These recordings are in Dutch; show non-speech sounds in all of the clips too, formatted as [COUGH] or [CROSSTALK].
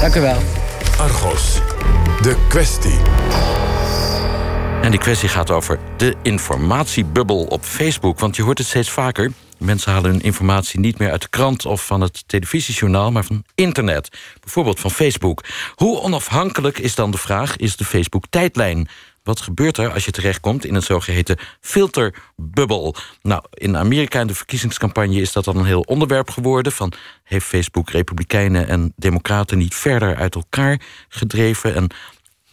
Dank u wel. Argos, de kwestie. En die kwestie gaat over de informatiebubbel op Facebook. Want je hoort het steeds vaker. Mensen halen hun informatie niet meer uit de krant of van het televisiejournaal, maar van internet. Bijvoorbeeld van Facebook. Hoe onafhankelijk is dan de vraag, is de Facebook-tijdlijn? Wat gebeurt er als je terechtkomt in een zogeheten filterbubbel? Nou, in Amerika in de verkiezingscampagne is dat dan een heel onderwerp geworden. Van heeft Facebook Republikeinen en Democraten niet verder uit elkaar gedreven? En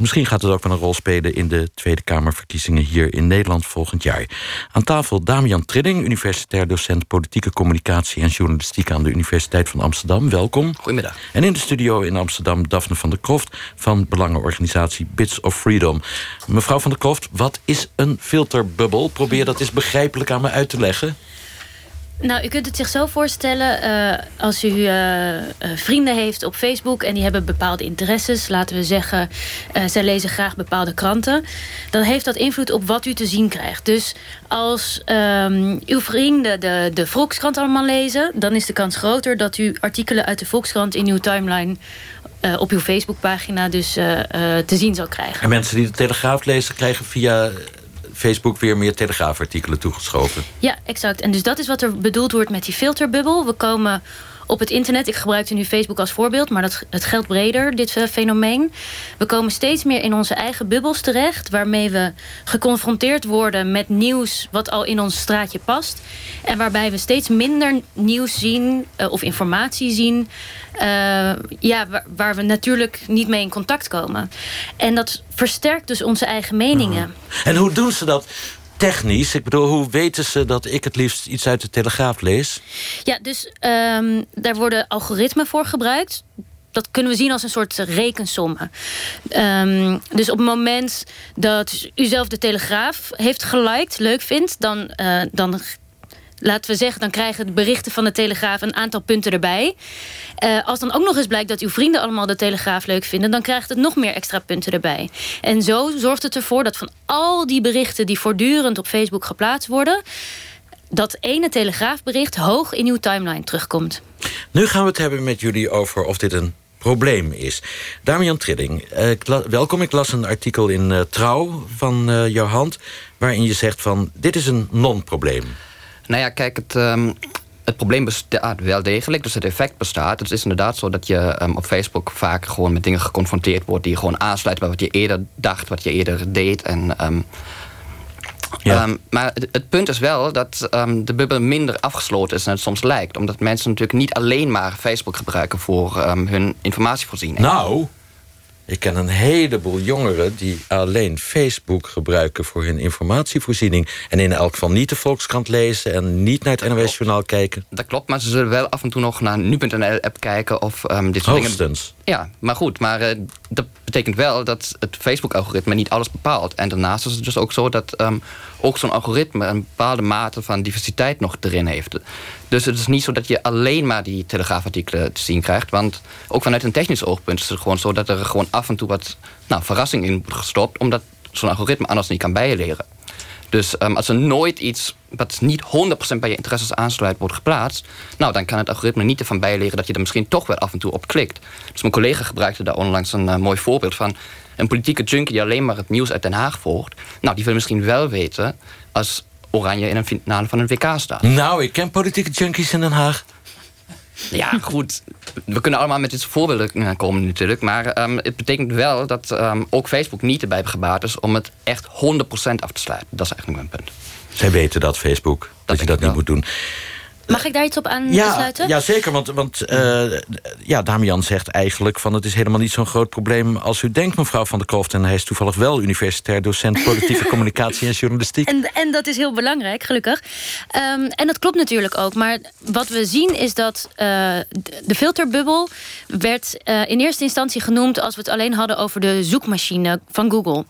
Misschien gaat het ook wel een rol spelen in de Tweede Kamerverkiezingen hier in Nederland volgend jaar. Aan tafel Damian Trilling, universitair docent politieke communicatie en journalistiek aan de Universiteit van Amsterdam. Welkom. Goedemiddag. En in de studio in Amsterdam Daphne van der Kroft van belangenorganisatie Bits of Freedom. Mevrouw van der Kroft, wat is een filterbubbel? Probeer dat eens begrijpelijk aan me uit te leggen. Nou, u kunt het zich zo voorstellen uh, als u uh, vrienden heeft op Facebook en die hebben bepaalde interesses. Laten we zeggen, zij lezen graag bepaalde kranten. Dan heeft dat invloed op wat u te zien krijgt. Dus als um, uw vrienden de, de Volkskrant allemaal lezen, dan is de kans groter dat u artikelen uit de Volkskrant in uw timeline op uw Facebookpagina dus te zien zal krijgen. En mensen die de Telegraaf lezen, krijgen via Facebook weer meer Telegraafartikelen toegeschoven. Ja, exact. En dus dat is wat er bedoeld wordt met die filterbubbel. We komen op het internet. Ik gebruikte nu Facebook als voorbeeld, maar dat, het geldt breder, dit uh, fenomeen. We komen steeds meer in onze eigen bubbels terecht, waarmee we geconfronteerd worden met nieuws wat al in ons straatje past. En waarbij we steeds minder nieuws zien uh, of informatie zien. Uh, ja, waar, we natuurlijk niet mee in contact komen. En dat versterkt dus onze eigen meningen. Mhm. En hoe doen ze dat? Technisch? Ik bedoel, hoe weten ze dat ik het liefst iets uit de Telegraaf lees? Ja, dus um, daar worden algoritmen voor gebruikt dat kunnen we zien als een soort rekensommen. Um, dus op het moment dat u zelf de Telegraaf heeft geliked, leuk vindt... dan, uh, dan laten we zeggen, dan krijgen de berichten van de Telegraaf een aantal punten erbij. Uh, als dan ook nog eens blijkt dat uw vrienden allemaal de Telegraaf leuk vinden, dan krijgt het nog meer extra punten erbij. En zo zorgt het ervoor dat van al die berichten die voortdurend op Facebook geplaatst worden, dat ene Telegraafbericht hoog in uw timeline terugkomt. Nu gaan we het hebben met jullie over of dit een probleem is. Damian Trilling, uh, welkom. Ik las een artikel in uh, Trouw van uh, jouw hand... waarin je zegt van, dit is een non-probleem. Nou ja, kijk, het, um, het probleem bestaat wel degelijk. Dus het effect bestaat. Het is inderdaad zo dat je um, op Facebook vaak gewoon met dingen geconfronteerd wordt... die gewoon aansluiten bij wat je eerder dacht, wat je eerder deed. En, um, ja. um, maar het, het, punt is wel dat um, de bubbel minder afgesloten is dan het soms lijkt. Omdat mensen natuurlijk niet alleen maar Facebook gebruiken voor um, hun informatievoorziening. Nou, ik ken een heleboel jongeren die alleen Facebook gebruiken voor hun informatievoorziening. En in elk geval niet de Volkskrant lezen en niet naar het NOS Journaal kijken. Dat klopt, maar ze zullen wel af en toe nog naar nu.nl-app kijken of um, dit soort Hoogstens. dingen. Ja, maar goed, maar uh, dat betekent wel dat het Facebook-algoritme niet alles bepaalt. En daarnaast is het dus ook zo dat um, ook zo'n algoritme een bepaalde mate van diversiteit nog erin heeft. Dus het is niet zo dat je alleen maar die telegraafartikelen te zien krijgt. Want ook vanuit een technisch oogpunt is het gewoon zo dat er gewoon af en toe wat nou, verrassing in wordt gestopt. Omdat zo'n algoritme anders niet kan bijleren. Dus um, als er nooit iets wat niet 100% bij je interesses aansluit wordt geplaatst... nou, dan kan het algoritme niet ervan bijleren dat je er misschien toch wel af en toe op klikt. Dus mijn collega gebruikte daar onlangs een uh, mooi voorbeeld van... een politieke junkie die alleen maar het nieuws uit Den Haag volgt... nou, die wil misschien wel weten als Oranje in een finale van een WK staat. Nou, ik ken politieke junkies in Den Haag. Ja, goed. We kunnen allemaal met dit voorbeelden komen natuurlijk. Maar um, het betekent wel dat um, ook Facebook niet erbij gebaat is... om het echt 100% af te sluiten. Dat is eigenlijk mijn punt. Zij weten dat, Facebook, dat, dat je dat niet moet doen. Mag ik daar iets op aansluiten? Ja, ja, zeker. Want, want uh, ja, Damian zegt eigenlijk van het is helemaal niet zo'n groot probleem als u denkt, mevrouw Van der Kroft. En hij is toevallig wel universitair docent politieke [LAUGHS] communicatie en journalistiek. En, en dat is heel belangrijk, gelukkig. Um, en dat klopt natuurlijk ook. Maar wat we zien is dat uh, de filterbubbel werd uh, in eerste instantie genoemd als we het alleen hadden over de zoekmachine van Google.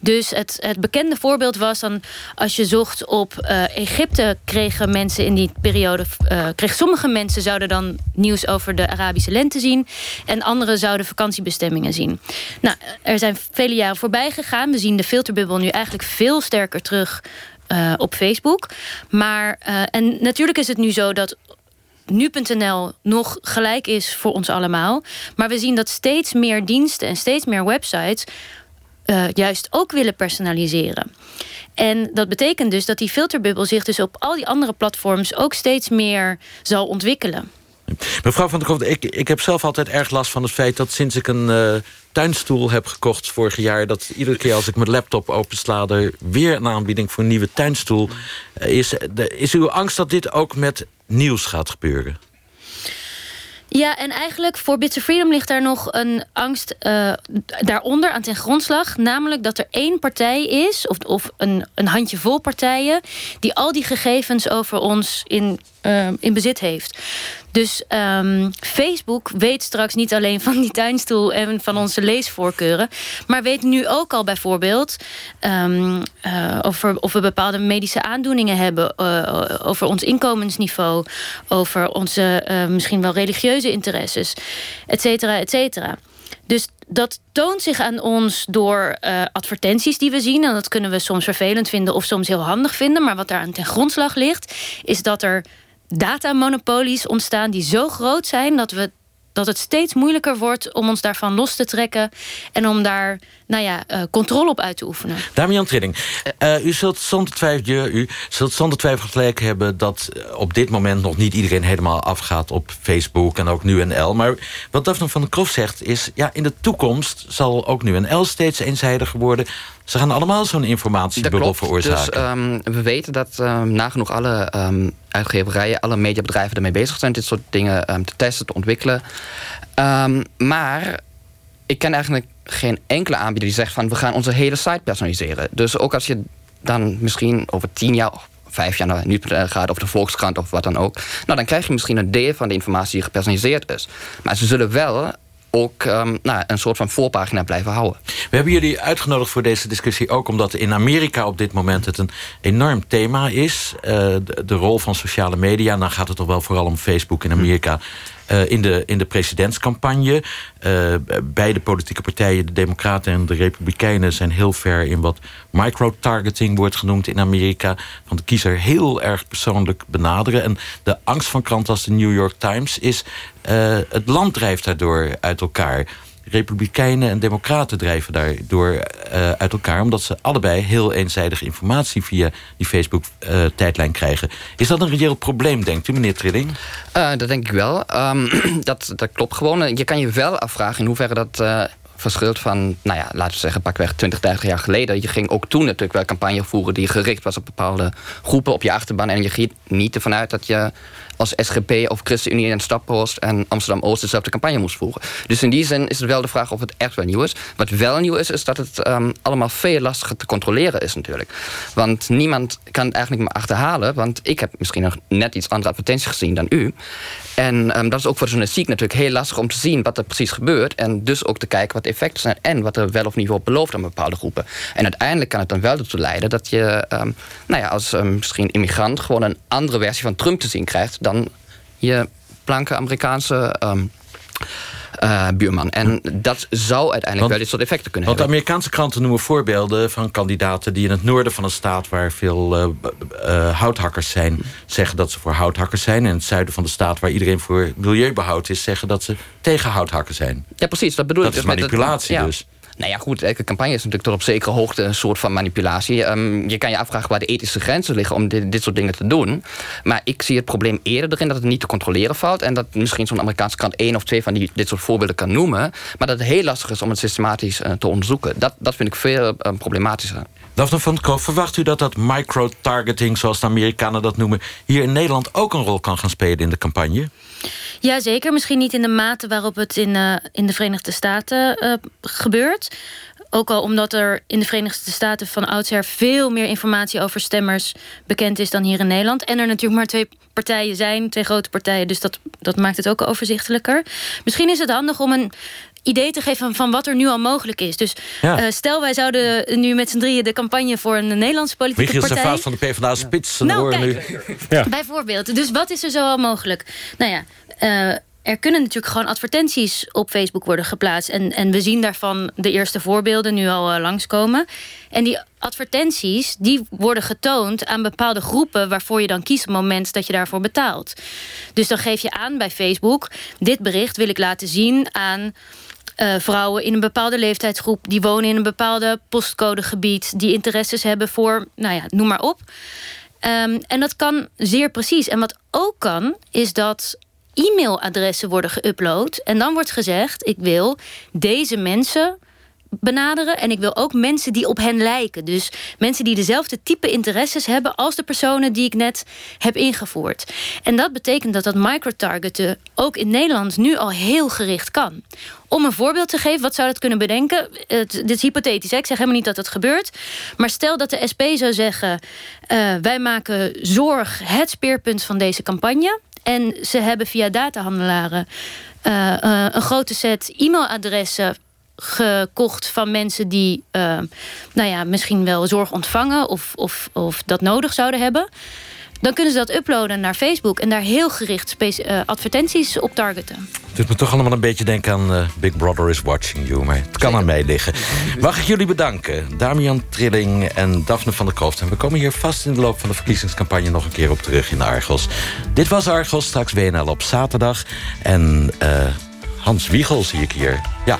Dus het, het bekende voorbeeld was dan als je zocht op Egypte kregen mensen in die periode uh, sommige mensen zouden dan nieuws over de Arabische lente zien. En anderen zouden vakantiebestemmingen zien. Nou, er zijn vele jaren voorbij gegaan. We zien de filterbubbel nu eigenlijk veel sterker terug uh, op Facebook. Maar, uh, en natuurlijk is het nu zo dat nu.nl nog gelijk is voor ons allemaal. Maar we zien dat steeds meer diensten en steeds meer websites uh, juist ook willen personaliseren. En dat betekent dus dat die filterbubbel zich dus op al die andere platforms ook steeds meer zal ontwikkelen. Mevrouw van der Kroft, ik, ik heb zelf altijd erg last van het feit dat sinds ik een uh, tuinstoel heb gekocht vorig jaar, dat iedere keer als ik mijn laptop opensla, er weer een aanbieding voor een nieuwe tuinstoel is. Is uw angst dat dit ook met nieuws gaat gebeuren? Ja, en eigenlijk voor Bits of Freedom ligt daar nog een angst uh, daaronder aan ten grondslag. Namelijk dat er één partij is, of, of een, een handjevol partijen... die al die gegevens over ons in, uh, in bezit heeft. Dus um, Facebook weet straks niet alleen van die tuinstoel en van onze leesvoorkeuren, maar weet nu ook al bijvoorbeeld um, uh, over of we bepaalde medische aandoeningen hebben, uh, over ons inkomensniveau, over onze uh, misschien wel religieuze interesses, et cetera, et cetera. Dus dat toont zich aan ons door advertenties die we zien. En dat kunnen we soms vervelend vinden of soms heel handig vinden. Maar wat daar aan ten grondslag ligt, is dat er datamonopolies ontstaan die zo groot zijn dat we dat het steeds moeilijker wordt om ons daarvan los te trekken en om daar nou ja, uh, controle op uit te oefenen. Damian Trilling, uh, u zult zonder twijfel, u zult zonder twijfel gelijk hebben dat op dit moment nog niet iedereen helemaal afgaat op Facebook en ook NuNL. Maar wat Daphne van der Krof zegt is, ja, in de toekomst zal ook NuNL steeds eenzijdiger worden. Ze gaan allemaal zo'n informatiebubbel veroorzaken. Dus um, we weten dat um, nagenoeg alle um, uitgeverijen, alle mediabedrijven ermee bezig zijn dit soort dingen te testen, te ontwikkelen. maar ik ken eigenlijk geen enkele aanbieder die zegt van we gaan onze hele site personaliseren. Dus ook als je dan misschien over tien jaar vijf jaar naar nu gaat, of de Volkskrant of wat dan ook. Nou, dan krijg je misschien een deel van de informatie die gepersonaliseerd is. Maar ze zullen wel ook um, nou, een soort van voorpagina blijven houden. We hebben jullie uitgenodigd voor deze discussie ook omdat in Amerika op dit moment het een enorm thema is. Uh, de, de, rol van sociale media. Dan gaat het toch wel vooral om Facebook in Amerika. Uh, in, de, in de presidentscampagne. Uh, beide politieke partijen, de Democraten en de Republikeinen, zijn heel ver in wat micro-targeting wordt genoemd in Amerika. Van de kiezer heel erg persoonlijk benaderen. En de angst van kranten als de New York Times is. Uh, het land drijft daardoor uit elkaar. Republikeinen en Democraten drijven daardoor uh, uit elkaar... omdat ze allebei heel eenzijdig informatie via die Facebook-tijdlijn uh, krijgen. Is dat een reëel probleem, denkt u, meneer Trilling? Uh, dat denk ik wel. Um, [CLEARS THROAT] dat, dat klopt gewoon. Je kan je wel afvragen in hoeverre dat verschilt van, nou ja, laten we zeggen, pakweg 20, 30 jaar geleden. Je ging ook toen natuurlijk wel campagne voeren die gericht was op bepaalde groepen op je achterban. En je ging niet ervan uit dat je als SGP of ChristenUnie en Staphorst en Amsterdam-Oost dezelfde campagne moest voeren. Dus in die zin is het wel de vraag of het echt wel nieuw is. Wat wel nieuw is, is dat het um, allemaal veel lastiger te controleren is natuurlijk. Want niemand kan het eigenlijk meer achterhalen, want ik heb misschien nog net iets andere advertenties gezien dan u. En um, dat is ook voor de journalistiek natuurlijk heel lastig om te zien wat er precies gebeurt. En dus ook te kijken wat effecten zijn en wat er wel of niet wordt beloofd aan bepaalde groepen. En uiteindelijk kan het dan wel ertoe leiden dat je um, nou ja, als um, misschien immigrant gewoon een andere versie van Trump te zien krijgt dan je blanke Amerikaanse. Uh, buurman. En dat zou uiteindelijk want, wel dit soort effecten kunnen want hebben. Want Amerikaanse kranten noemen voorbeelden van kandidaten... die in het noorden van een staat waar veel uh, uh, houthakkers zijn... zeggen dat ze voor houthakkers zijn. En in het zuiden van de staat waar iedereen voor milieubehoud is... zeggen dat ze tegen houthakken zijn. Ja, precies, dat bedoel dat ik. Dat is manipulatie ja. dus. Nou ja, goed, elke campagne is natuurlijk tot op zekere hoogte een soort van manipulatie. Um, je kan je afvragen waar de ethische grenzen liggen om dit, soort dingen te doen. Maar ik zie het probleem eerder erin dat het niet te controleren valt. En dat misschien zo'n Amerikaanse krant één of twee van die, dit soort voorbeelden kan noemen. Maar dat het heel lastig is om het systematisch uh, te onderzoeken. Dat, dat vind ik veel uh, problematischer. Daphne van Koof, verwacht u dat dat micro-targeting, zoals de Amerikanen dat noemen, hier in Nederland ook een rol kan gaan spelen in de campagne? Ja, zeker. Misschien niet in de mate waarop het in, uh, in de Verenigde Staten uh, gebeurt. Ook al omdat er in de Verenigde Staten van oudsher veel meer informatie over stemmers bekend is dan hier in Nederland. En er natuurlijk maar twee partijen zijn, twee grote partijen, dus dat, dat maakt het ook overzichtelijker. Misschien is het handig om een idee te geven van wat er nu al mogelijk is. Dus ja. uh, stel, wij zouden nu met z'n drieën de campagne voor een Nederlandse politieke Michiel partij... Michiel van de PvdA spits nou, nu. Ja. Bijvoorbeeld. Dus wat is er zo al mogelijk? Nou ja, uh, er kunnen natuurlijk gewoon advertenties op Facebook worden geplaatst. En, en we zien daarvan de eerste voorbeelden nu al uh, langskomen. En die advertenties die worden getoond aan bepaalde groepen waarvoor je dan kiest op het moment dat je daarvoor betaalt. Dus dan geef je aan bij Facebook: dit bericht wil ik laten zien aan. Uh, vrouwen in een bepaalde leeftijdsgroep... die wonen in een bepaalde postcodegebied... die interesses hebben voor, nou ja, noem maar op. Um, en dat kan zeer precies. En wat ook kan, is dat e-mailadressen worden geüpload. En dan wordt gezegd: ik wil deze mensen benaderen. En ik wil ook mensen die op hen lijken. Dus mensen die dezelfde type interesses hebben als de personen die ik net heb ingevoerd. En dat betekent dat dat microtargeten ook in Nederland nu al heel gericht kan. Om een voorbeeld te geven, wat zou dat kunnen bedenken? Het, dit is hypothetisch, hè? ik zeg helemaal niet dat het gebeurt. Maar stel dat de SP zou zeggen... Uh, wij maken zorg het speerpunt van deze campagne... En ze hebben via datahandelaren uh, een grote set e-mailadressen gekocht van mensen die uh, nou ja, misschien wel zorg ontvangen of, of, of dat nodig zouden hebben. Dan kunnen ze dat uploaden naar Facebook en daar heel gericht uh, advertenties op targeten. Het doet me toch allemaal een beetje denken aan uh, Big Brother is watching you. Maar het kan aan mij liggen. Mag ik jullie bedanken. Damian Trilling en Daphne van der Kroft. En we komen hier vast in de loop van de verkiezingscampagne... nog een keer op terug in Argos. Dit was Argos, straks WNL op zaterdag. En Hans Wiegel zie ik hier. Ja,